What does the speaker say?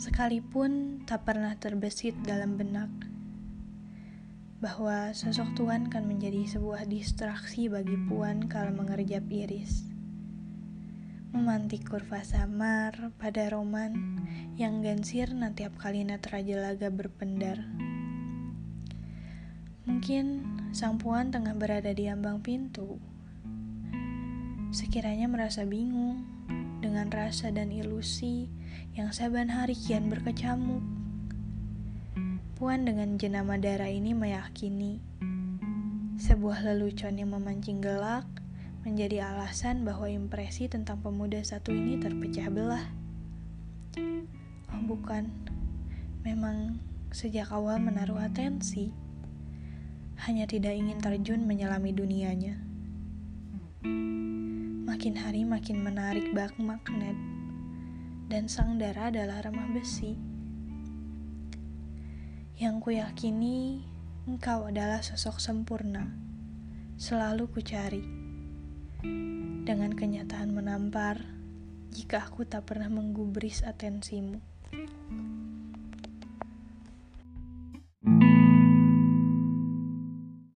Sekalipun tak pernah terbesit dalam benak bahwa sosok Tuhan kan menjadi sebuah distraksi bagi Puan kalau mengerjap iris. Memantik kurva samar pada roman yang gansir tiap kali Raja Laga berpendar. Mungkin sang Puan tengah berada di ambang pintu. Sekiranya merasa bingung dengan rasa dan ilusi yang saban hari kian berkecamuk Puan dengan jenama darah ini meyakini sebuah lelucon yang memancing gelak menjadi alasan bahwa impresi tentang pemuda satu ini terpecah belah. Oh bukan, memang sejak awal menaruh atensi, hanya tidak ingin terjun menyelami dunianya. Makin hari makin menarik bak magnet, dan sang darah adalah remah besi yang kuyakini engkau adalah sosok sempurna, selalu kucari. Dengan kenyataan menampar, jika aku tak pernah menggubris atensimu.